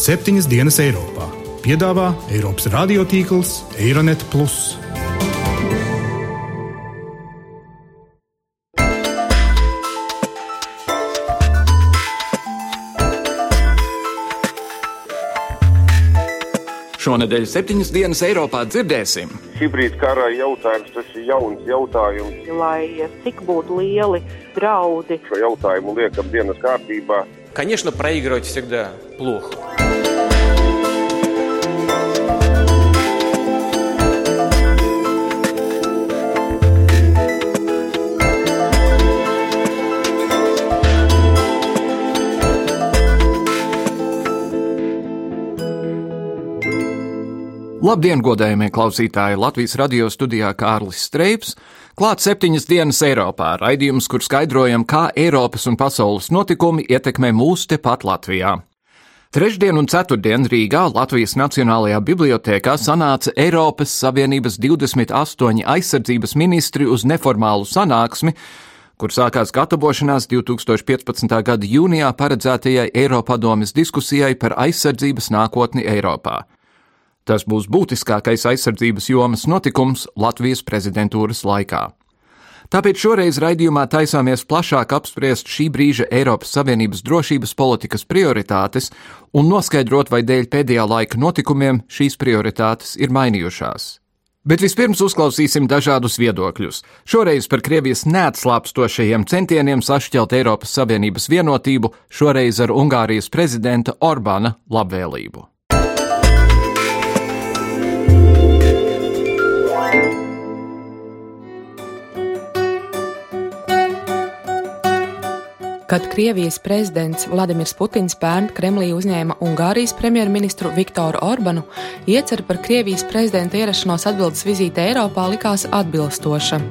septiņas dienas Eiropā. Piedāvā Eiropas radiotīkls Eironet. Šonadēļ septiņas dienas Eiropā dzirdēsim. Hibrīd kara jautājums tas ir jauns jautājums. Lai cik būtu lieli draudi, Šo jautājumu liekam dienas kārtībā. Конечно, проигрывать всегда плохо. Labdien, godējumie klausītāji! Latvijas radio studijā Kārlis Streips. Klāt septiņas dienas Eiropā - raidījums, kur skaidrojam, kā Eiropas un pasaules notikumi ietekmē mūs tepat Latvijā. Trešdien un ceturtdien Rīgā Latvijas Nacionālajā bibliotēkā sanāca Eiropas Savienības 28 aizsardzības ministri uz neformālu sanāksmi, kur sākās gatavošanās 2015. gada jūnijā paredzētajai Eiropadomes diskusijai par aizsardzības nākotni Eiropā. Tas būs būtiskākais aizsardzības jomas notikums Latvijas prezidentūras laikā. Tāpēc šoreiz raidījumā taisāmies plašāk apspriest šī brīža Eiropas Savienības drošības politikas prioritātes un noskaidrot, vai dēļ pēdējā laika notikumiem šīs prioritātes ir mainījušās. Bet vispirms uzklausīsim dažādus viedokļus. Šoreiz par Krievijas neatslāpstošajiem centieniem sašķelt Eiropas Savienības vienotību, šoreiz ar Ungārijas prezidenta Orbāna labvēlību. Kad Krievijas prezidents Vladimirs Putins pērn Kremlī uzņēma Ungārijas premjerministru Viktoru Orbanu, iecer par Krievijas prezidenta ierašanos atbildes vizīte Eiropā likās atbilstoša.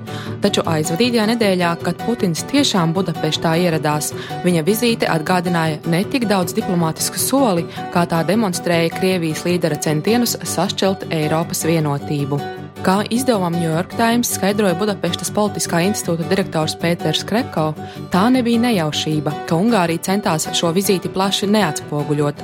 Taču aizvadītajā nedēļā, kad Putins tiešām Budapeštā ieradās, viņa vizīte atgādināja ne tik daudz diplomātisku soli, kā tā demonstrēja Krievijas līdera centienus sašķelt Eiropas vienotību. Kā izdevumam New York Times skaidroja Budapestas politiskā institūta direktors Pēters Kreko, tā nebija nejaušība, ka Ungārija centās šo vizīti plaši neatspoguļot.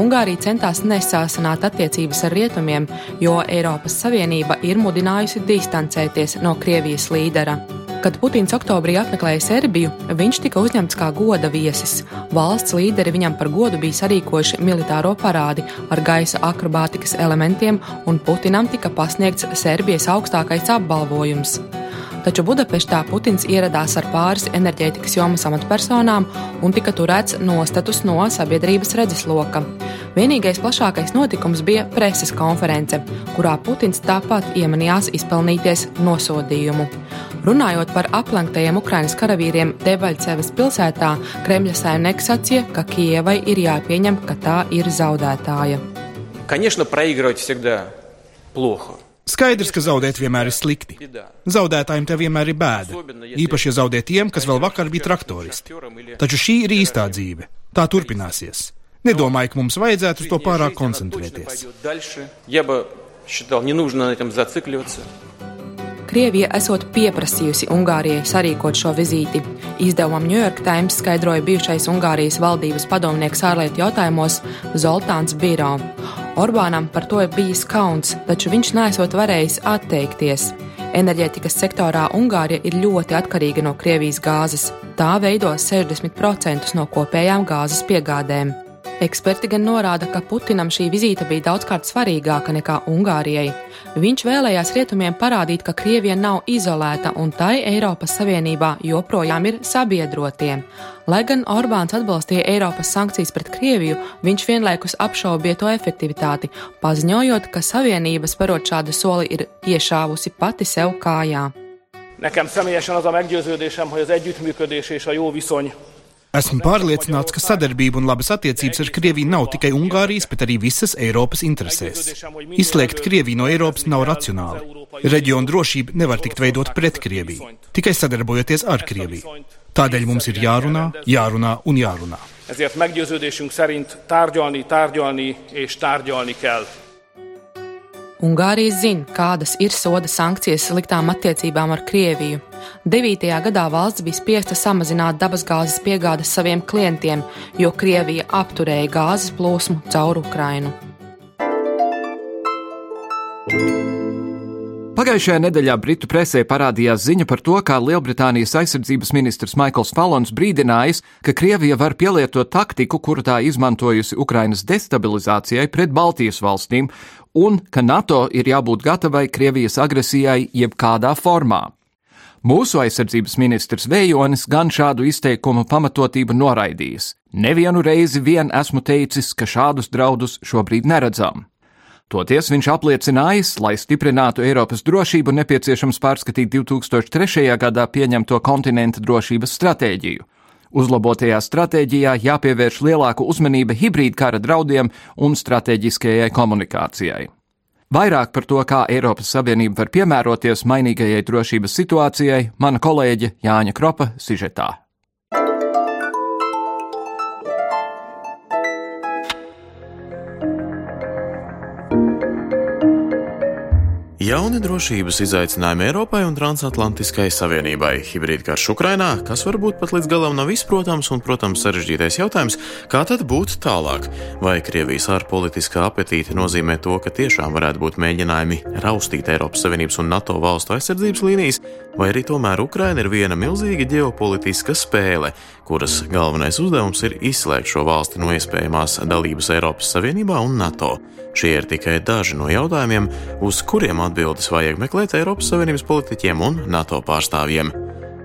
Ungārija centās nesāsināt attiecības ar rietumiem, jo Eiropas Savienība ir mudinājusi distancēties no Krievijas līdera. Kad Putins oktobrī apmeklēja Serbiju, viņš tika uzņemts kā goda viesis. Valsts līderi viņam par godu bija sarīkojuši militāro parādi ar gaisa akrobātikas elementiem, un Putinam tika pasniegts Serbijas augstākais apbalvojums. Taču Budapeštā Putins ieradās ar pāris enerģētikas jomas amatpersonām un tika turēts nostatus no sabiedrības redzesloka. Vienīgais plašākais notikums bija preses konference, kurā Putins tāpat iemanījās izpelnīties nosodījumu. Runājot par aplenktajiem Ukraiņas karavīriem Debaļcevas pilsētā, Kremļa saimnieks sacīja, ka Kievai ir jāpieņem, ka tā ir zaudētāja. Конечно, проигрывать всегда плохо. Skaidrs, ka zaudēt vienmēr ir slikti. Zaudētājiem te vienmēr ir bēda. Īpaši, ja zaudē tiem, kas vēl vakar bija traktoristi. Taču šī ir īstā dzīve. Tā turpināsies. Nedomāju, ka mums vajadzētu uz to pārāk koncentrēties. Krievija esot pieprasījusi Ungārijai sarīkot šo vizīti. Izdevumam New York Times skaidroja bijušais Ungārijas valdības padomnieks ārlietu jautājumos Zoltāns Biro. Orbānam par to ir bijis kauns, taču viņš nesot varējis atteikties. Enerģētikas sektorā Ungārija ir ļoti atkarīga no Krievijas gāzes. Tā veido 60% no kopējām gāzes piegādēm. Eksperti gan norāda, ka Putinam šī vizīte bija daudzkārt svarīgāka nekā Ungārijai. Viņš vēlējās rietumiem parādīt, ka Krievija nav izolēta un tai Eiropas Savienībā joprojām ir sabiedrotie. Lai gan Orbāns atbalstīja Eiropas sankcijas pret Krieviju, viņš vienlaikus apšaubīja to efektivitāti, paziņojot, ka Savienība sparot šādu soli ir iešāvusi pati sev kājā. Nekem személyesen az a meggyőződésem, hogy az együttműködés és a jó viszony Esmu pārliecināts, ka sadarbība un labas attiecības ar Krieviju nav tikai Ungārijas, bet arī visas Eiropas interesēs. Izslēgt Krieviju no Eiropas nav racionāli. Reģiona drošība nevar tikt veidot pret Krieviju, tikai sadarbojoties ar Krieviju. Tādēļ mums ir jārunā, jārunā un jārunā. Ezért meggyőződésünk szerint tárgyalni, tárgyalni és tárgyalni kell. Ungārija zina, kādas ir soda sankcijas sliktām attiecībām ar Krieviju. 9. gadā valsts bija spiesta samazināt dabasgāzes piegādes saviem klientiem, jo Krievija apturēja gāzes plūsmu caur Ukrainu. Pagājušajā nedēļā Britu presē parādījās ziņa par to, kā Lielbritānijas aizsardzības ministrs Maikls Falons brīdinājis, ka Krievija var pielietot taktiku, kuru tā izmantojusi Ukrainas destabilizācijai pret Baltijas valstīm, un ka NATO ir jābūt gatavai Krievijas agresijai jebkādā formā. Mūsu aizsardzības ministrs Vējonis gan šādu izteikumu pamatotību noraidījis. Nevienu reizi vien esmu teicis, ka šādus draudus šobrīd neredzam. Toties viņš apliecinājis, lai stiprinātu Eiropas drošību, nepieciešams pārskatīt 2003. gadā pieņemto kontinenta drošības stratēģiju. Uzlabotajā stratēģijā jāpievērš lielāka uzmanība hibrīdkara draudiem un strateģiskajai komunikācijai. Vairāk par to, kā Eiropas Savienība var piemēroties mainīgajai drošības situācijai, mana kolēģe Jāņa Kropa sižetā. Jauni drošības izaicinājumi Eiropai un Transatlantiskai Savienībai, hibrīdkarš Ukrainā, kas varbūt pat līdz galam nav izprotams un, protams, sarežģītais jautājums, kā tad būt tālāk? Vai Krievijas ārpolitiskā apetīte nozīmē to, ka tiešām varētu būt mēģinājumi raustīt Eiropas Savienības un NATO valstu aizsardzības līnijas, vai arī tomēr Ukraina ir viena milzīga ģeopolitiska spēle, kuras galvenais uzdevums ir izslēgt šo valsti no iespējamās dalības Eiropas Savienībā un NATO? Šie ir tikai daži no jautājumiem, uz kuriem atbildes vajag meklēt Eiropas Savienības politiķiem un NATO pārstāvjiem.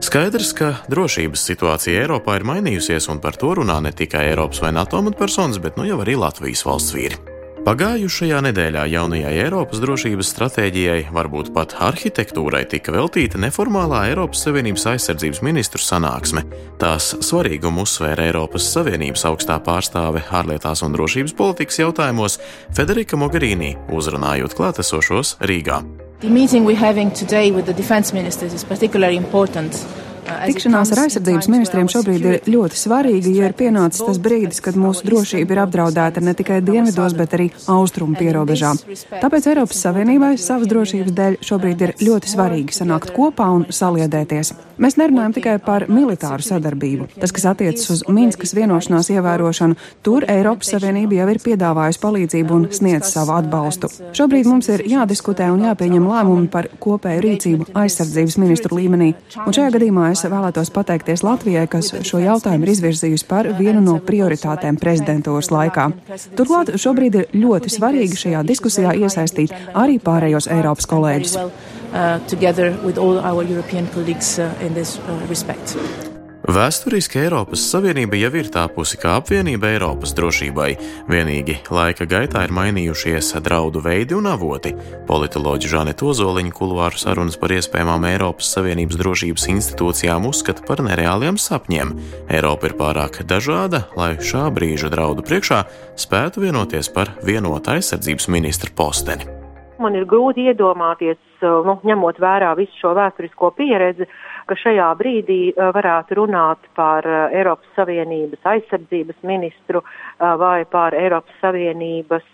Skaidrs, ka drošības situācija Eiropā ir mainījusies, un par to runā ne tikai Eiropas vai NATO amatpersonas, bet nu jau arī Latvijas valsts vīri. Pagājušajā nedēļā jaunajai Eiropas drošības stratēģijai, varbūt pat arhitektūrai, tika veltīta neformālā Eiropas Savienības aizsardzības ministru sanāksme. Tās svarīgumu uzsvēra Eiropas Savienības augstā pārstāve ārlietās un drošības politikas jautājumos Federika Mogherini, uzrunājot klātesošos Rīgā. The meeting we're having today with the defense ministers is particularly important. Tikšanās ar aizsardzības ministriem šobrīd ir ļoti svarīga, jo ir pienācis tas brīdis, kad mūsu drošība ir apdraudēta ne tikai dienvidos, bet arī austrumu pierobežā. Tāpēc Eiropas Savienībai savas drošības dēļ šobrīd ir ļoti svarīgi sanākt kopā un saliedēties. Mēs nerunājam tikai par militāru sadarbību. Tas, kas attiecas uz Minskas vienošanās ievērošanu, tur Eiropas Savienība jau ir piedāvājusi palīdzību un sniedz savu atbalstu. Šobrīd mums ir jādiskutē un jāpieņem lēmumi par kopēju rīcību aizsardzības ministru līmenī. Un šajā gadījumā es es vēlētos pateikties Latvijai, kas šo jautājumu ir izvirzījusi par vienu no prioritātēm prezidentūras laikā. Turklāt šobrīd ir ļoti svarīgi šajā diskusijā iesaistīt arī pārējos Eiropas kolēģus. Uh, together with all our European colleagues uh, in this uh, respect. Vēsturiski Eiropas Savienība jau ir tāpusi kā apvienība Eiropas drošībai, vienīgi laika gaitā ir mainījušies draudu veidi un avoti. Politoloģi Žaneta Ozoliņa kuluāru sarunas par iespējamām Eiropas Savienības drošības institūcijām uzskata par nereāliem sapņiem. Eiropa ir pārāk dažāda, lai šā brīža draudu priekšā spētu vienoties par vienotu aizsardzības ministra posteni. Man ir grūti iedomāties, nu, ņemot vērā visu šo vēsturisko pieredzi, ka šajā brīdī uh, varētu runāt par uh, Eiropas Savienības aizsardzības ministru uh, vai par Eiropas Savienības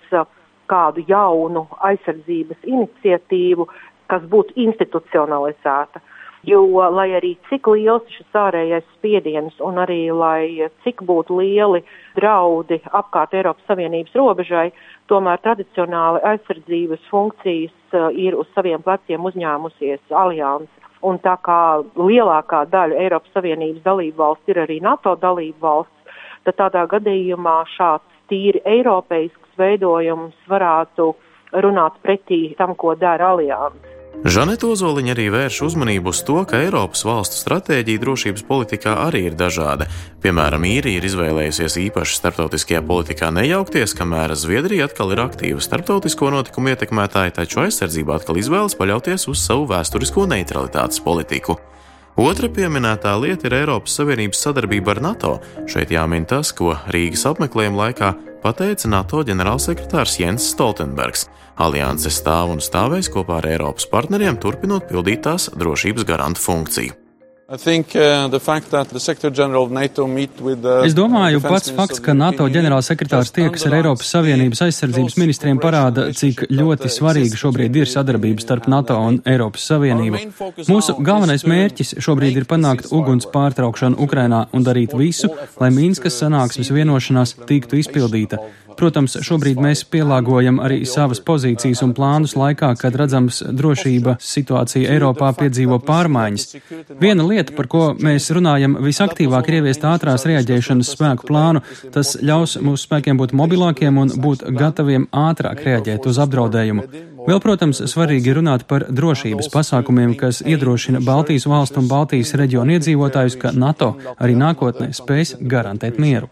kādu jaunu aizsardzības iniciatīvu, kas būtu institucionalizēta. Jo, lai arī cik liels šis ārējais spiediens un arī lai cik būtu lieli draudi apkārt Eiropas Savienības robežai, tomēr tradicionāli aizsardzības funkcijas ir uz saviem pleciem uzņēmusies alianse. Un tā kā lielākā daļa Eiropas Savienības dalību valsts ir arī NATO dalību valsts, tad tādā gadījumā šāds tīri eiropeisks veidojums varētu runāt pretī tam, ko dara alianses. Žaneta Ozoliņa arī vērš uzmanību uz to, ka Eiropas valstu stratēģija drošības politikā arī ir dažāda. Piemēram, īrija ir izvēlējusies īpaši starptautiskajā politikā nejaukties, kamēr Zviedrija atkal ir aktīva starptautisko notikumu ietekmētāja, taču aizsardzība atkal izvēlas paļauties uz savu vēsturisko neutralitātes politiku. Otra pieminētā lieta ir Eiropas Savienības sadarbība ar NATO. Šeit jāmin tas, ko Rīgas apmeklējuma laikā pateica NATO ģenerālsekretārs Jens Stoltenbergs. Alianse stāv un stāvēs kopā ar Eiropas partneriem, turpinot pildīt tās drošības garanta funkciju. Think, uh, es domāju, pats fakts, ka NATO ģenerālsekretārs tiekas ar Eiropas Savienības aizsardzības ministriem parāda, cik ļoti svarīga šobrīd ir sadarbība starp NATO un Eiropas Savienību. Mūsu galvenais mērķis šobrīd ir panākt uguns pārtraukšanu Ukrainā un darīt visu, lai Mīnskas sanāksmes vienošanās tiktu izpildīta. Protams, šobrīd mēs pielāgojam arī savas pozīcijas un plānus laikā, kad redzams drošība situācija Eiropā piedzīvo pārmaiņas. Viena lieta, par ko mēs runājam visaktīvāk, ir ieviest ātrās reaģēšanas spēku plānu. Tas ļaus mūsu spēkiem būt mobilākiem un būt gataviem ātrāk reaģēt uz apdraudējumu. Vēl, protams, svarīgi runāt par drošības pasākumiem, kas iedrošina Baltijas valstu un Baltijas reģionu iedzīvotājus, ka NATO arī nākotnē spēs garantēt mieru.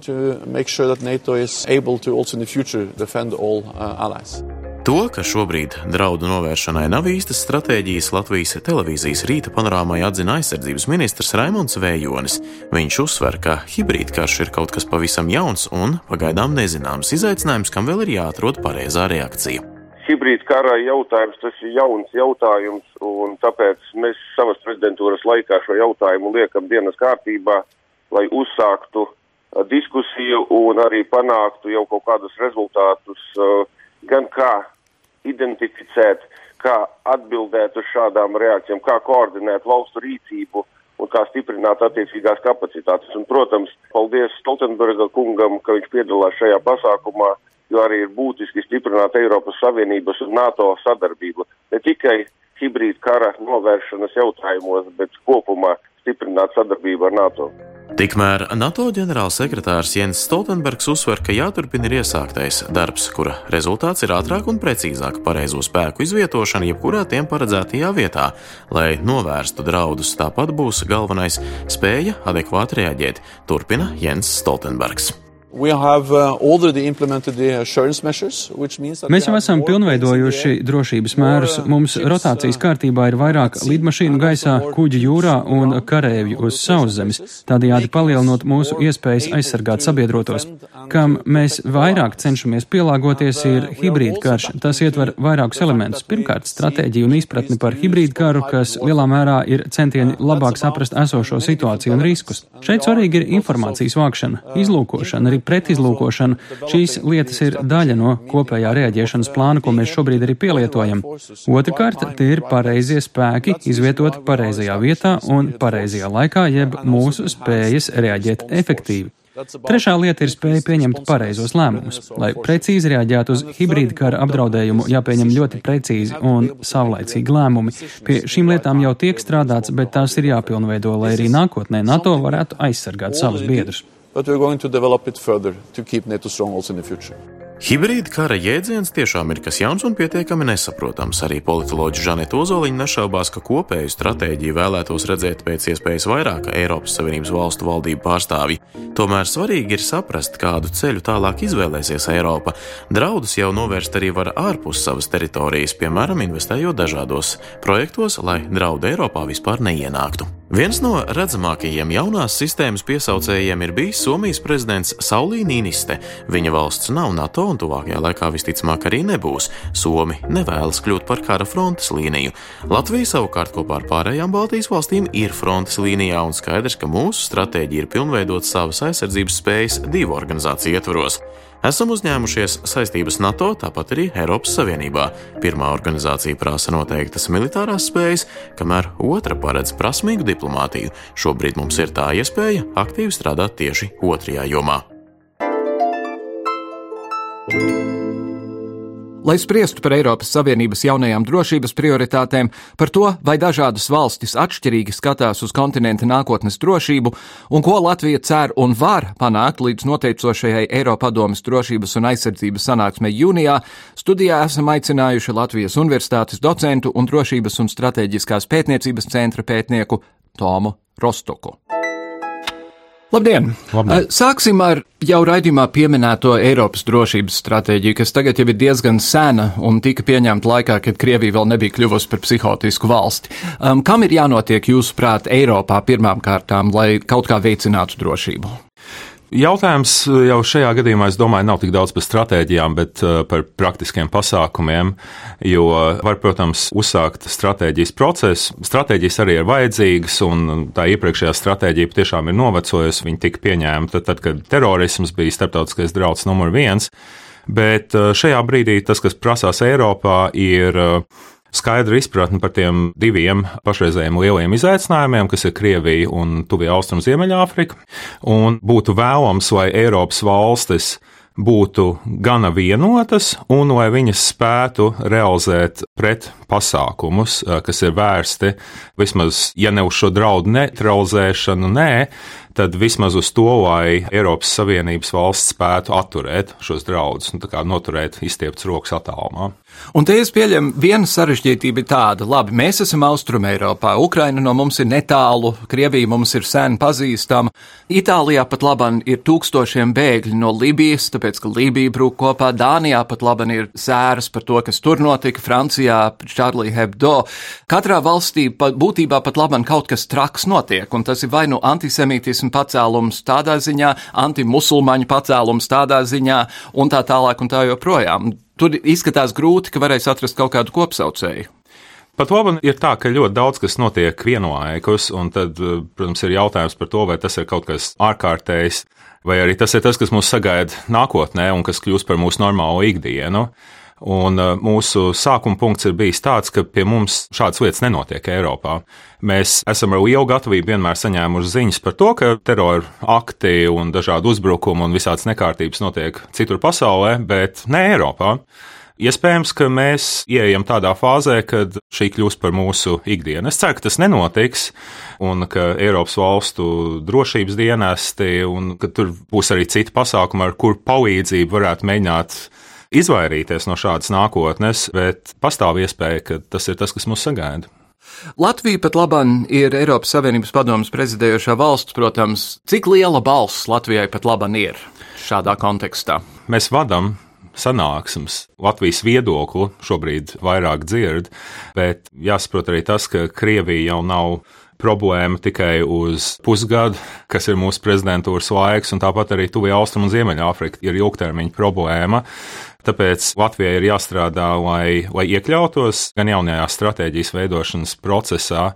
To make sure that NATO is able to also in the future defend all uh, allies. To, ka šobrīd draudu novēršanai nav īstas stratēģijas, Latvijas televīzijas rīta panorāmai atzina aizsardzības ministrs Raimons Vējonis. Viņš uzsver, ka hibrīdkarš ir kaut kas pavisam jauns un pagaidām nezināms izaicinājums, kam vēl ir jāatrod pareizā reakcija. Hibrīd kara jautājums tas ir jauns jautājums, un tāpēc mēs savas prezidentūras laikā šo jautājumu liekam dienas kārtībā, lai uzsāktu diskusiju un arī panāktu jau kaut kādus rezultātus, gan kā identificēt, kā atbildēt uz šādām reakcijām, kā koordinēt valstu rīcību un kā stiprināt attiecīgās kapacitātes. Un, protams, paldies Stoltenberga kungam, ka viņš piedalās šajā pasākumā, jo arī ir būtiski stiprināt Eiropas Savienības un NATO sadarbību. Ne tikai hibrīd kara novēršanas jautājumos, bet kopumā stiprināt sadarbību ar NATO. Tikmēr NATO ģenerālsekretārs Jens Stoltenbergs uzsver, ka jāturpina ir iesāktais darbs, kura rezultāts ir ātrāk un precīzāk pareizo spēku izvietošana jebkurā tiem paredzētajā vietā, lai novērstu draudus. Tāpat būs galvenais spēja adekvāti reaģēt, turpina Jens Stoltenbergs. Uh, Mēs jau esam pilnveidojuši drošības mērus. Mums rotācijas kārtībā ir vairāk lidmašīnu gaisā, kuģi jūrā un karēvju uz sauszemes, tādējādi palielinot mūsu iespējas aizsargāt sabiedrotos. Kam mēs vairāk cenšamies pielāgoties, ir hibrīd karš. Tas ietver vairākus elementus. Pirmkārt, stratēģiju un izpratni par hibrīd karu, kas lielā mērā ir centieni labāk saprast esošo situāciju un riskus. Šeit svarīgi ir informācijas vākšana, izlūkošana, arī pretizlūkošana. Šīs lietas ir daļa no kopējā reaģēšanas plāna, ko mēs šobrīd arī pielietojam. Otrakārt, tie ir pareizie spēki, izvietoti pareizajā vietā un pareizajā laikā, jeb mūsu spējas reaģēt efektīvi. Trešā lieta ir spēja pieņemt pareizos lēmumus. Lai precīzi reaģētu uz hibrīda kara apdraudējumu, jāpieņem ļoti precīzi un savlaicīgi lēmumi. Pie šīm lietām jau tiek strādāts, bet tās ir jāpilnveido, lai arī nākotnē NATO varētu aizsargāt savus biedrus but we're going to develop it further to keep NATO strong also in the future. Hibrīda kara jēdziens tiešām ir kas jauns un pietiekami nesaprotams. Arī politoloģi Žaneta Ozoliņa nešaubās, ka kopēju stratēģiju vēlētos redzēt pēc iespējas vairāk Eiropas Savienības valstu valdību pārstāvji. Tomēr svarīgi ir saprast, kādu ceļu tālāk izvēlēsies Eiropa. Draudus jau novērst arī var ārpus savas teritorijas, piemēram, investējot dažādos projektos, lai draudu Eiropā vispār neienāktu. Viens no redzamākajiem jaunās sistēmas piesaucējiem ir bijis Somijas prezidents Saulī Nīniste. Viņa valsts nav NATO un tuvākajā laikā visticamāk arī nebūs. Somi nevēlas kļūt par kara frontes līniju. Latvija savukārt kopā ar pārējām Baltijas valstīm ir frontes līnijā un skaidrs, ka mūsu stratēģija ir pilnveidot savas aizsardzības spējas divu organizāciju ietvaros. Esam uzņēmušies saistības NATO, tāpat arī Eiropas Savienībā. Pirmā organizācija prasa noteiktas militārās spējas, kamēr otra paredz prasmīgu diplomātiju. Šobrīd mums ir tā iespēja aktīvi strādāt tieši otrajā jomā. thank you lai spriestu par Eiropas Savienības jaunajām drošības prioritātēm, par to, vai dažādas valstis atšķirīgi skatās uz kontinenta nākotnes drošību un ko Latvija cer un var panākt līdz noteicošajai Eiropadomas drošības un aizsardzības sanāksmei jūnijā, studijā esam aicinājuši Latvijas Universitātes docentu un drošības un strateģiskās pētniecības centra pētnieku Tomu Rostoku. Labdien! Labdien. Sāksim ar jau raidījumā pieminēto Eiropas drošības stratēģiju, kas tagad jau ir diezgan sena un tika pieņemta laikā, kad Krievija vēl nebija kļuvusi par psihotisku valsti. Um, kam ir jānotiek jūsuprāt Eiropā pirmām kārtām, lai kaut kā veicinātu drošību? Jautājums jau šajā gadījumā, es domāju, nav tik daudz par stratēģijām, bet uh, par praktiskiem pasākumiem. Jo var, protams, uzsākt stratēģijas procesu. Stratēģijas arī ir vajadzīgas, un tā iepriekšējā stratēģija patiešām ir novecojusi. Viņa tika pieņemta tad, kad terorisms bija starptautiskais draudz numur viens. Bet uh, šajā brīdī tas, kas prasās Eiropā, ir skaidru izpratni par tiem diviem pašreizējiem lielajiem izaicinājumiem, kas ir Krievija un Tuvija Austrum Ziemeļāfrika. Un būtu vēlams, lai Eiropas valstis būtu gana vienotas un lai viņas spētu realizēt pret pasākumus, kas ir vērsti vismaz, ja ne uz šo draudu neutralizēšanu, nē, tad vismaz uz to, lai Eiropas Savienības valsts spētu atturēt šos draudus un noturēt izstieptas rokas attālumā. Un te es pieņemu, viena sarežģītība ir tāda, labi, mēs esam Austrum Eiropā, Ukraina no mums ir netālu, Krievija mums ir sen pazīstama, Itālijā pat laban ir tūkstošiem bēgļi no Libijas, tāpēc, ka Libija brūk kopā, Dānijā pat laban ir sēras par to, kas tur notika, Francijā, Charlie Hebdo. Katrā valstī pat, būtībā pat laban kaut kas traks notiek, un tas ir vai nu antisemītisms, terorismu pacēlums tādā ziņā, antimusulmaņu pacēlums tādā ziņā un tā tālāk un tā joprojām. Tur izskatās grūti, ka varēs atrast kaut kādu kopsaucēju. Pat labi ir tā, ka ļoti daudz kas notiek vienlaikus, un tad, protams, ir jautājums par to, vai tas ir kaut kas ārkārtējs, vai arī tas ir tas, kas mūs sagaida nākotnē un kas kļūs par mūsu normālo ikdienu. Un uh, mūsu sākuma punkts ir bijis tāds, ka pie mums šādas lietas nenotiek Eiropā. Mēs esam ar lielu gatavību vienmēr saņēmuši ziņas par to, ka terora akti un dažādi uzbrukumi un visādas nekārtības notiek citur pasaulē, bet ne Eiropā. Iespējams, ka mēs ieejam tādā fāzē, kad šī kļūs par mūsu ikdienu. Es ceru, ka tas nenotiks, un ka Eiropas valstu drošības dienesti, un ka tur būs arī citi pasākumi, ar kur palīdzību varētu mēģināt izvairīties no šādas nākotnes, bet pastāv iespēja, ka tas ir tas, kas mūs sagaida. Latvija pat labam ir Eiropas Savienības padomas prezidējošā valsts, protams. Cik liela balss Latvijai pat labam ir šādā kontekstā? Mēs vadām sanāksmes. Latvijas viedokli šobrīd vairāk dzird, bet jāsaprot arī tas, ka Krievija jau nav problēma tikai uz pusgadu, kas ir mūsu prezidentūras laiks, un tāpat arī Tuvija Austrum un Ziemeļāfrika ir ilgtermiņa problēma. Tāpēc Latvijai ir jāstrādā, lai, lai iekļautos gan jaunajā stratēģijas veidošanas procesā,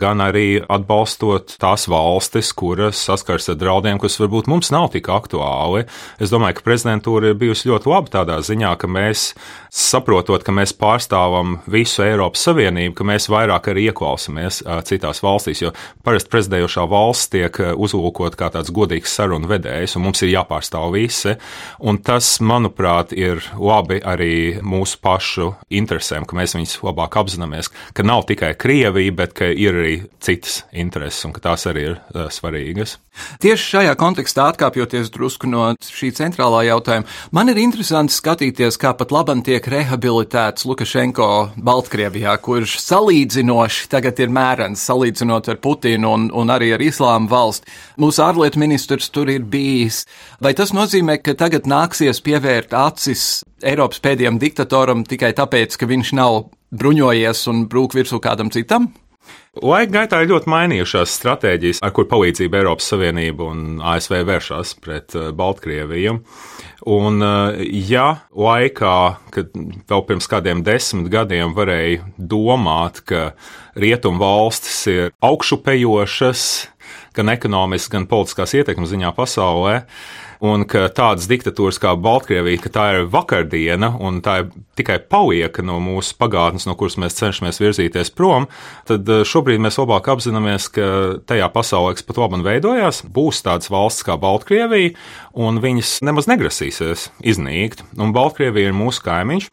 gan arī atbalstot tās valstis, kuras saskars ar draudiem, kas varbūt mums nav tik aktuāli. Es domāju, ka prezidentūra ir bijusi ļoti laba tādā ziņā, ka mēs saprotot, ka mēs pārstāvam visu Eiropas Savienību, ka mēs vairāk arī ieklausāmies citās valstīs, jo parasti prezidējošā valsts tiek uzlūkot kā tāds godīgs sarunu vedējs, un mums ir jāpārstāv visi. Un tas, manuprāt, ir labi arī mūsu pašu interesēm, ka mēs viņus labāk apzināmies, ka nav tikai Krievija, bet ka ir arī citas intereses un ka tās arī ir uh, svarīgas. Tieši šajā kontekstā, atkāpjoties drusku no šī centrālā jautājuma, man ir interesanti skatīties, kā pat labam tiek rehabilitēts Lukašenko Baltkrievijā, kurš salīdzinoši tagad ir mērens, salīdzinot ar Putinu un, un arī ar Islāma valsti. Mūsu ārlietu ministrs tur ir bijis. Vai tas nozīmē, ka tagad nāksies pievērt acis Eiropas pēdējiem diktatoram tikai tāpēc, ka viņš nav bruņojies un brūk virsū kādam citam? Laika gaitā ir ļoti mainījušās stratēģijas, ar kur palīdzību Eiropas Savienība un ASV vēršas pret uh, Baltkrieviju. Un, uh, ja laikā, kad vēl pirms kādiem desmit gadiem varēja domāt, ka rietumu valstis ir augšupejošas, gan ekonomiski, gan politiskās ietekmes ziņā pasaulē, un ka tādas diktatūras kā Baltkrievija, ka tā ir vakardiena un tā ir tikai palieka no mūsu pagātnes, no kuras mēs cenšamies virzīties prom, tad eh, šobrīd mēs labāk apzināmies, ka tajā pasaulē, kas pat labi veidojās, būs tādas valsts kā Baltkrievija, un viņas nemaz negrasīsies iznīkt. Un Baltkrievija ir mūsu kaimiņš,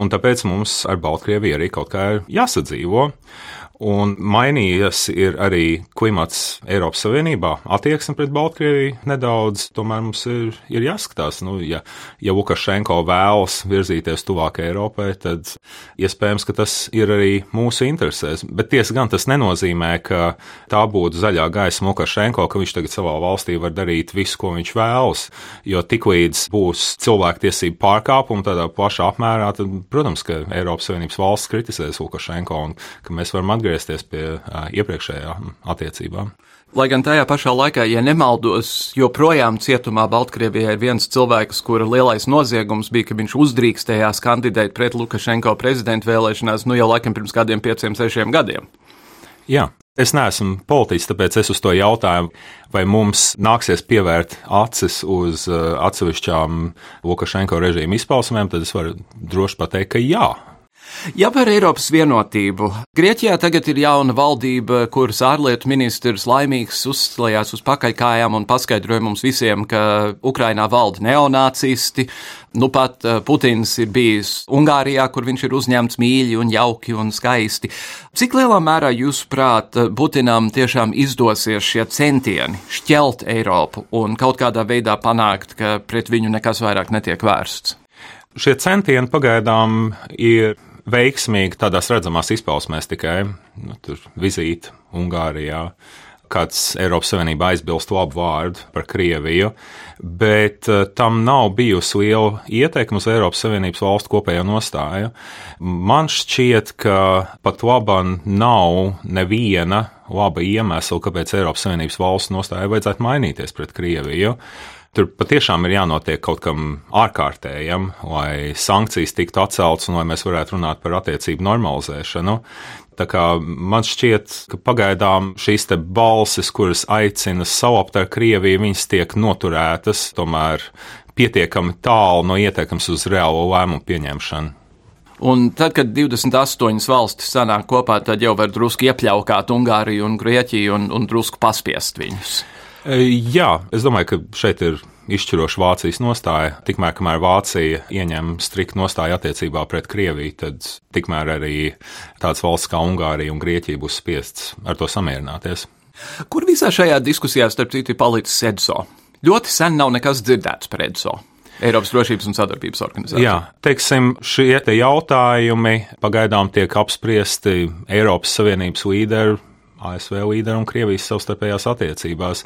un tāpēc mums ar Baltkrieviju arī kaut kā ir jāsadzīvo. Un mainījies arī klimats Eiropas Savienībā. Attieksme pret Baltkrieviju nedaudz, tomēr mums ir, ir jāskatās. Nu, ja, ja Lukašenko vēlas virzīties tuvāk Eiropai, tad iespējams, ka tas ir arī mūsu interesēs. Bet tiesa gan tas nenozīmē, ka tā būtu zaļā gaisa Lukašenko, ka viņš tagad savā valstī var darīt visu, ko viņš vēlas. Jo tiklīdz būs cilvēktiesību pārkāpumi tādā plašā apmērā, tad, protams, ka Eiropas Savienības valsts kritizēs Lukašenko un ka mēs varam atgriezties atgriezties pie iepriekšējām attiecībām. Lai gan tajā pašā laikā, ja nemaldos, joprojām cietumā Baltkrievijā ir viens cilvēks, kura lielais noziegums bija, ka viņš uzdrīkstējās kandidēt pret Lukašenko prezidentu vēlēšanās, nu jau laikam pirms kādiem pieciem, sešiem gadiem. Jā, es neesmu politiķis, tāpēc es uz to jautāju, vai mums nāksies pievērt acis uz atsevišķām Lukašenko režīma izpausmēm, tad es varu droši pateikt, ka jā. Ja par Eiropas vienotību. Grieķijā tagad ir jauna valdība, kuras ārlietu ministrs laimīgs uzslējās uz pakaļkājām un paskaidroja mums visiem, ka Ukrainā valda neonācisti. Nu pat uh, Putins ir bijis Ungārijā, kur viņš ir uzņemts mīļi un jauki un skaisti. Cik lielā mērā jūsuprāt Putinam tiešām izdosies šie centieni šķelt Eiropu un kaut kādā veidā panākt, ka pret viņu nekas vairāk netiek vērsts? Šie centieni pagaidām ir veiksmīgi tādās redzamās izpausmēs tikai nu, vizīte Ungārijā. Kāds Eiropas Savienība aizbilst labu vārdu par Krieviju, bet uh, tam nav bijusi liela ietekme uz Eiropas Savienības valstu kopējo nostāju. Man šķiet, ka pat labam nav neviena laba iemesla, kāpēc Eiropas Savienības valstu nostāja vajadzētu mainīties pret Krieviju. Tur patiešām ir jānotiek kaut kam ārkārtējam, lai sankcijas tiktu atceltas un lai mēs varētu runāt par attiecību normalizēšanu. Tā kā man šķiet, ka pagaidām šīs balsis, kuras aicina saukt ar Krieviju, viņas tiek noturētas tomēr pietiekami tālu no ietekmes uz reālo lēmumu pieņemšanu. Un tad, kad 28 valstis sanāk kopā, tad jau var drusku iepļaukāt Ungāriju un Grieķiju un, un drusku paspiest viņus. E, jā, es domāju, ka šeit ir izšķiroša Vācijas nostāja. Tikmēr, kamēr Vācija ieņem striktu nostāju attiecībā pret Krieviju, tad tikmēr arī tādas valsts kā Ungārija un Grieķija būs spiestas ar to samierināties. Kur visā šajā diskusijā, starp citu, ir palicis EDSO? Ļoti sen nav nekas dzirdēts par EDSO. Eiropas drošības un sadarbības organizācija. Jā, teiksim, šie te jautājumi pagaidām tiek apspriesti Eiropas Savienības līderu ASV līderu un Krievijas savstarpējās attiecībās.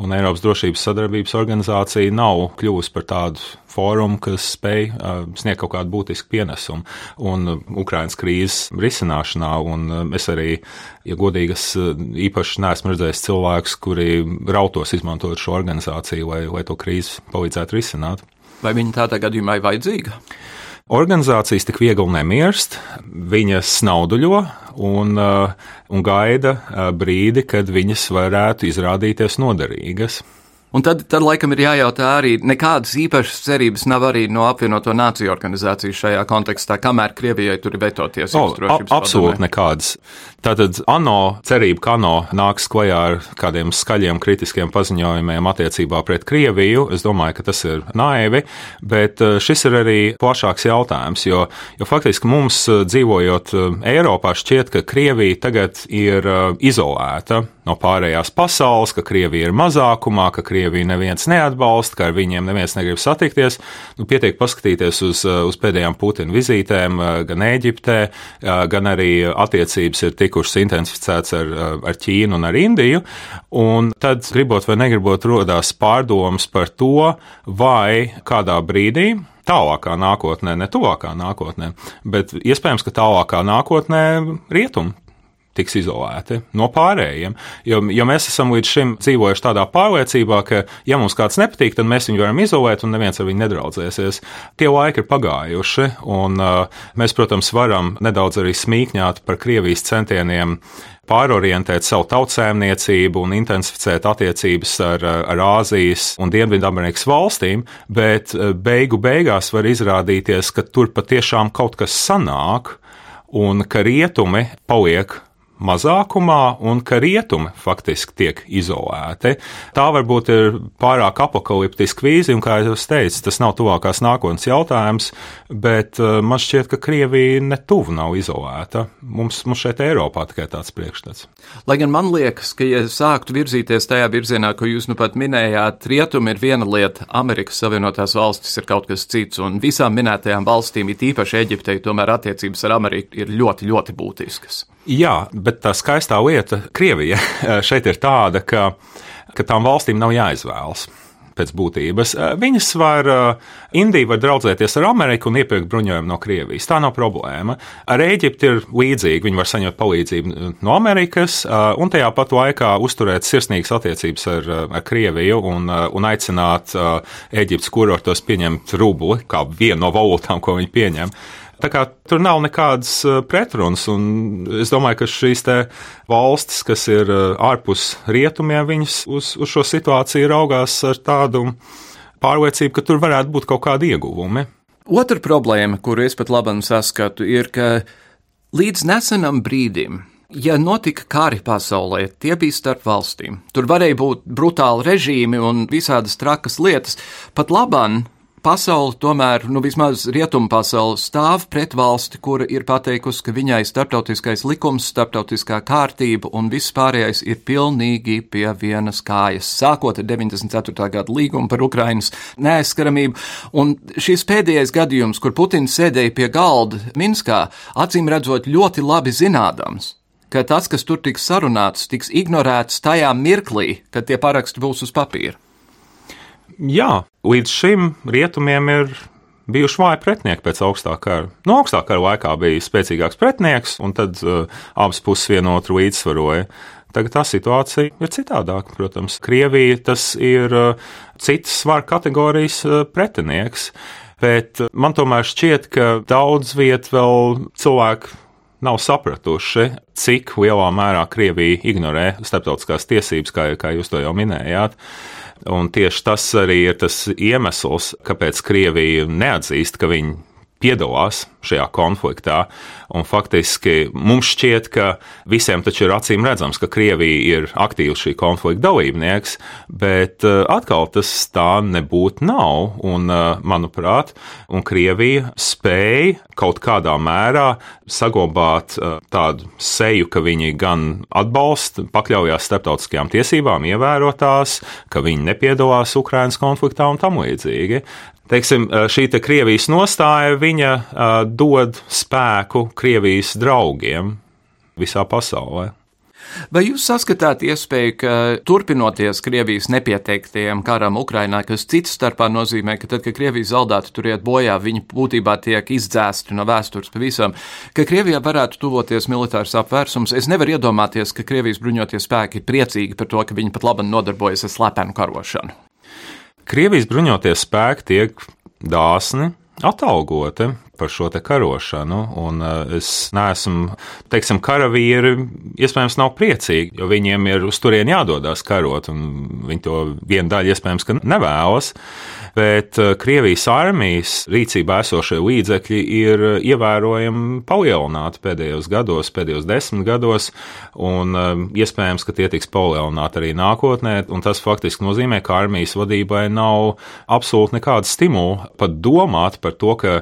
Un Eiropas drošības sadarbības organizācija nav kļuvusi par tādu fórumu, kas spēj uh, sniegt kaut kādu būtisku pienesumu un uh, Ukrainas krīzes risināšanā. Un uh, es arī, ja uh, īpaši neesmu redzējis cilvēkus, kuri rautos izmantot šo organizāciju, lai, lai to krīzi palīdzētu risināt. Vai viņa tādā gadījumā ir vajadzīga? Organizācijas tik viegli nemirst, viņas snauduļo un, uh, un gaida uh, brīdi, kad viņas varētu izrādīties noderīgas. Un tad, tad laikam ir jājautā arī, nekādas īpašas cerības nav arī no apvienoto nāciju organizācijas šajā kontekstā, kamēr Krievijai tur ir veto tiesības. Oh, absolūti nekādas. Tātad ANO cerība, ka ANO nāks klajā ar kādiem skaļiem kritiskiem paziņojumiem attiecībā pret Krieviju, es domāju, ka tas ir naivi, bet eh, šis ir arī plašāks jautājums, jo, jo faktiski mums eh, dzīvojot eh, Eiropā šķiet, ka Krievija tagad ir izolēta no pārējās pasaules, ka Krievija ir mazākumā, ka Krieviju neviens neatbalsta, ka ar viņiem neviens negrib satikties. Nu, pietiek paskatīties uz, uz pēdējām Putina vizītēm gan Ēģiptē, gan arī attiecības ir tikušas intensificētas ar, ar Ķīnu un ar Indiju. Un tad, gribot vai negribot, rodās pārdomas par to, vai kādā brīdī tālākā nākotnē, ne tuvākā nākotnē, bet iespējams, ka tālākā nākotnē rietumi tiks izolēti no pārējiem. Jo, jo mēs esam līdz šim dzīvojuši tādā pārliecībā, ka, ja mums kāds nepatīk, tad mēs viņu varam izolēt un neviens ar viņu nedraudzēsies. Tie laiki ir pagājuši, un uh, mēs, protams, varam nedaudz arī smīkņāt par Krievijas centieniem pārorientēt savu tautsēmniecību un intensificēt attiecības ar, ar Āzijas un Dienvidamerikas valstīm, bet beigu beigās var izrādīties, ka tur patiešām kaut kas sanāk un ka rietumi paliek mazākumā un ka rietumi faktiski tiek izolēti. Tā varbūt ir pārāk apakaliptiska vīzija, un, kā jau teicu, tas nav tuvākās nākotnes jautājums, bet uh, man šķiet, ka Krievija netuvu nav izolēta. Mums, mums šeit Eiropā tikai tāds priekšstats. Lai gan man liekas, ka, ja sāktu virzīties tajā virzienā, ko jūs nu pat minējāt, rietumi ir viena lieta, Amerikas Savienotās valstis ir kaut kas cits, un visām minētajām valstīm, it īpaši Eģiptei, tomēr attiecības ar Ameriku ir ļoti, ļoti būtiskas. Jā, bet tā skaistā lieta Krievija šeit ir tāda, ka, ka tām valstīm nav jāizvēlas. pēc būtības. Viņas var, Indija var draudzēties ar Ameriku un iepirkt bruņojumu no Krievijas. Tā nav problēma. Ar Eģipti ir līdzīgi. Viņi var saņemt palīdzību no Amerikas un tajā pat laikā uzturēt sirsnīgas attiecības ar, ar Krieviju un, un aicināt Eģiptes kurortos pieņemt rubli kā vienu no valūtām, ko viņi pieņem. Tā kā tur nav nekādas uh, pretrunas, un es domāju, ka šīs valstis, kas ir uh, ārpus rietumiem, viņas uz, uz šo situāciju raugās ar tādu pārliecību, ka tur varētu būt kaut kādi ieguvumi. Otra problēma, kuru es pat labam saskatu, ir, ka līdz nesenam brīdim Ja notika kari pasaulē, tie bija starp valstīm. Tur varēja būt brutāli režīmi un visādas trakas lietas. Pat labāk pasaule tomēr, nu vismaz rietumu pasaule, stāv pret valsti, kura ir pateikusi, ka viņai starptautiskais likums, starptautiskā kārtība un viss pārējais ir pilnīgi pie vienas kājas, sākot ar 94. gada līgumu par Ukrainas neaizskaramību. Un šis pēdējais gadījums, kur Putins sēdēja pie galda Minskā, acīm redzot ļoti labi zinādams, ka tas, kas tur tiks sarunāts, tiks ignorēts tajā mirklī, kad tie paraksti būs uz papīra. Jā, līdz šim rietumiem ir bijuši vāji pretinieki pēc augstā kara. No nu, augstā kara laikā bija spēcīgāks pretinieks, un tad uh, abas puses vienotru līdzsvaroja. Tagad tā situācija ir citādāka, protams. Krievija tas ir uh, citas svara kategorijas uh, pretinieks, bet uh, man tomēr šķiet, ka daudz viet vēl cilvēku nav sapratuši, cik lielā mērā Krievija ignorē starptautiskās tiesības, kā, kā jūs to jau minējāt. Un tieši tas arī ir tas iemesls, kāpēc Krievija neatzīst, ka viņi piedalās šajā konfliktā. Un faktiski mums šķiet, ka visiem taču ir acīm redzams, ka Krievija ir aktīvs šī konflikta dalībnieks, bet uh, atkal tas tā nebūtu nav. Un, uh, manuprāt, un Krievija spēja kaut kādā mērā saglabāt uh, tādu seju, ka viņi gan atbalsta, pakļaujās starptautiskajām tiesībām, ievērotās, ka viņi nepiedalās Ukrainas konfliktā un tam līdzīgi teiksim, šī te Krievijas nostāja, viņa uh, dod spēku Krievijas draugiem visā pasaulē. Vai jūs saskatāt iespēju, ka turpinoties Krievijas nepieteiktajam karam Ukrainā, kas cits starpā nozīmē, ka tad, kad Krievija zaudētu tur iet bojā, viņi būtībā tiek izdzēsti no vēstures pavisam, ka Krievijā varētu tuvoties militārs apvērsums? Es nevaru iedomāties, ka Krievijas bruņotie spēki ir priecīgi par to, ka viņi pat labi nodarbojas ar slepenu karošanu. Krievijas bruņotie spēki tiek dāsni atalgoti par šo te karošanu, un uh, es neesmu, teiksim, karavīri iespējams nav priecīgi, jo viņiem ir uz turieni jādodas karot, un viņi to vienu daļu iespējams, nevēlas bet uh, Krievijas armijas rīcībā esošie līdzekļi ir ievērojami palielināti pēdējos gados, pēdējos desmit gados, un um, iespējams, ka tie tiks palielināti arī nākotnē, un tas faktiski nozīmē, ka armijas vadībai nav absolūti nekāda stimula pat domāt par to, ka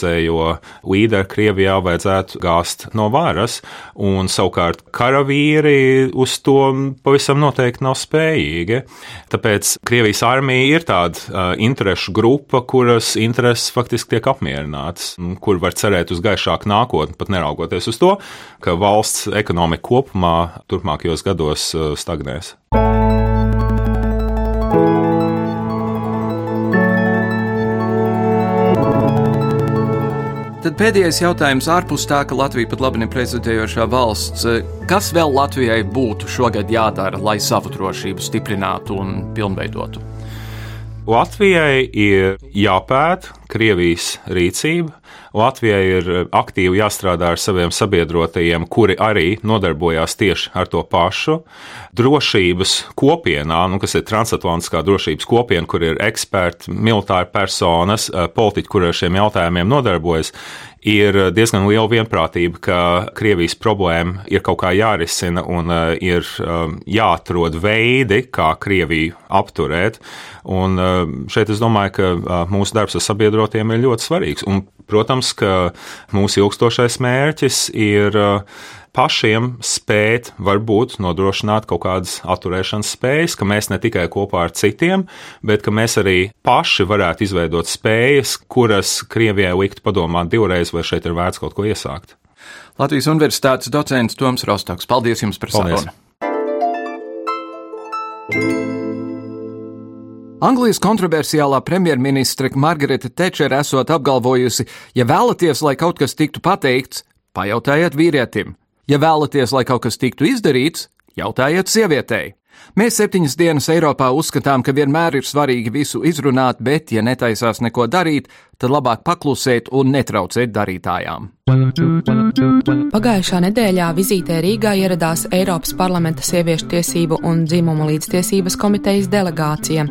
pašreizējo līderu Krievijā vajadzētu gāzt no varas, un savukārt karavīri uz to pavisam noteikti nav spējīgi. Tāpēc Krievijas armija ir tāda uh, interešu grupa, kuras intereses faktiski tiek apmierinātas, kur var cerēt uz gaišāku nākotni, pat neraugoties uz to, ka valsts ekonomika kopumā turpmākajos gados uh, stagnēs. Tad pēdējais jautājums ārpus tā, ka Latvija pat labi neprezidējošā valsts. Kas vēl Latvijai būtu šogad jādara, lai savu drošību stiprinātu un pilnveidotu? Latvijai ir jāpēta Krievijas rīcība. Latvijai ir aktīvi jāstrādā ar saviem sabiedrotajiem, kuri arī nodarbojās tieši ar to pašu. Drošības kopienā, nu, kas ir transatlantiskā drošības kopiena, kur ir eksperti, militāri personas, politiķi, kuri ar šiem jautājumiem nodarbojas, ir diezgan liela vienprātība, ka Krievijas problēma ir kaut kā jārisina un uh, ir um, jāatrod veidi, kā Krieviju apturēt. Un uh, šeit es domāju, ka uh, mūsu darbs ar sabiedrotiem ir ļoti svarīgs. Un, protams, ka mūsu ilgstošais mērķis ir uh, pašiem spēt, varbūt nodrošināt kaut kādas atturēšanas spējas, ka mēs ne tikai kopā ar citiem, bet ka mēs arī paši varētu izveidot spējas, kuras Krievijai liktu padomāt divreiz, vai šeit ir vērts kaut ko iesākt. Latvijas Universitātes docents Toms Rostoks, paldies jums par sarunu! Anglijas kontroversiālā premjerministre Margarita Tečere esot apgalvojusi, ja vēlaties, lai kaut kas tiktu pateikts, pajautājiet vīrietim. Ja vēlaties, lai kaut kas tiktu izdarīts, jautājiet sievietei. Mēs septiņas dienas Eiropā uzskatām, ka vienmēr ir svarīgi visu izrunāt, bet, ja netaisās neko darīt, tad labāk paklusēt un netraucēt darītājām. Pagājušā nedēļā vizītē Rīgā ieradās Eiropas parlamenta sieviešu tiesību un dzimumu līdztiesības komitejas delegācija,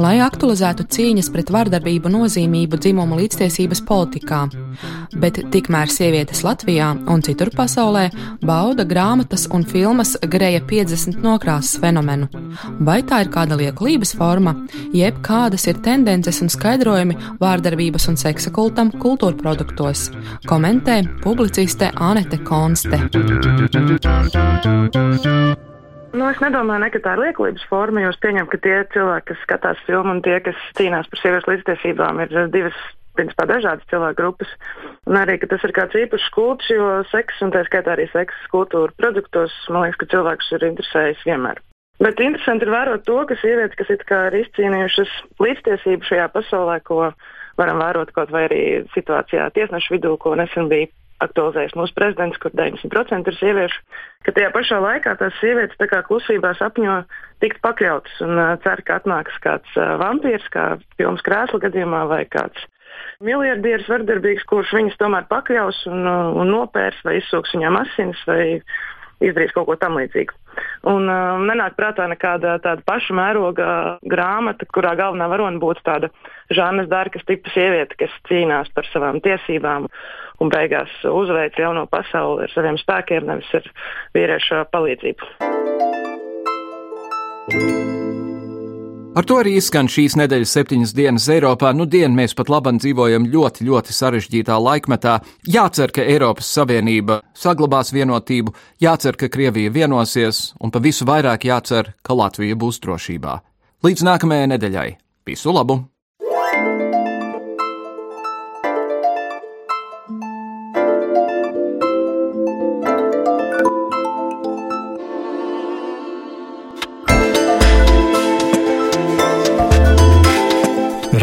lai aktualizētu cīņas pret vardarbību nozīmību dzimumu līdztiesības politikā. Bet tikmēr sievietes Latvijā un citur pasaulē bauda grāmatas un filmas Greja 50 nokrāsas fenomenu. Vai tā ir kāda liekulības forma, jeb kādas ir tendences un skaidrojumi vārdarbības un seksa kultam kultūra produktos? Komentē publiciste Anete Konste. Nu, es nedomāju, ne, ka tā ir liekulības forma, jo es pieņemu, ka tie cilvēki, kas skatās filmu un tie, kas cīnās par sieviešu līdztiesībām, ir divas principā dažādas cilvēku grupas. Un arī, tas ir kāds īpašs kults, jo seks, un tā skaitā arī seksa kultūra produktos, man liekas, ka cilvēkus ir interesējis vienmēr. Bet interesanti ir vērot to, ka sievietes, kas ir izcīnījušas līdztiesību šajā pasaulē, ko varam vērot kaut vai arī situācijā tiesnešu vidū, ko nesen bija aktualizējis mūsu prezidents, kur 90% ir sieviešu, ka tajā pašā laikā tās sievietes tā kā klusībā sapņo tikt pakļautas un uh, cer, ka atnāks kāds uh, vampīrs, kā filmas krēsla gadījumā, vai kāds miljardieris vardarbīgs, kurš viņas tomēr pakļaus un, uh, un nopērs vai izsūks viņām asinis vai izdarīs kaut ko tam līdzīgu. Un uh, nenāk prātā nekāda tāda paša mēroga grāmata, kurā galvenā varona būtu tāda Žānas Dārkas tipa sieviete, kas cīnās par savām tiesībām un beigās uzveic jauno pasauli ar saviem spēkiem, nevis ar vīriešu palīdzību. Ar to arī izskan šīs nedēļas septiņas dienas Eiropā. Nu, dienu mēs pat labam dzīvojam ļoti, ļoti sarežģītā laikmetā. Jācer, ka Eiropas Savienība saglabās vienotību, jācer, ka Krievija vienosies, un pa visu vairāk jācer, ka Latvija būs drošībā. Līdz nākamajai nedēļai. Visu labu!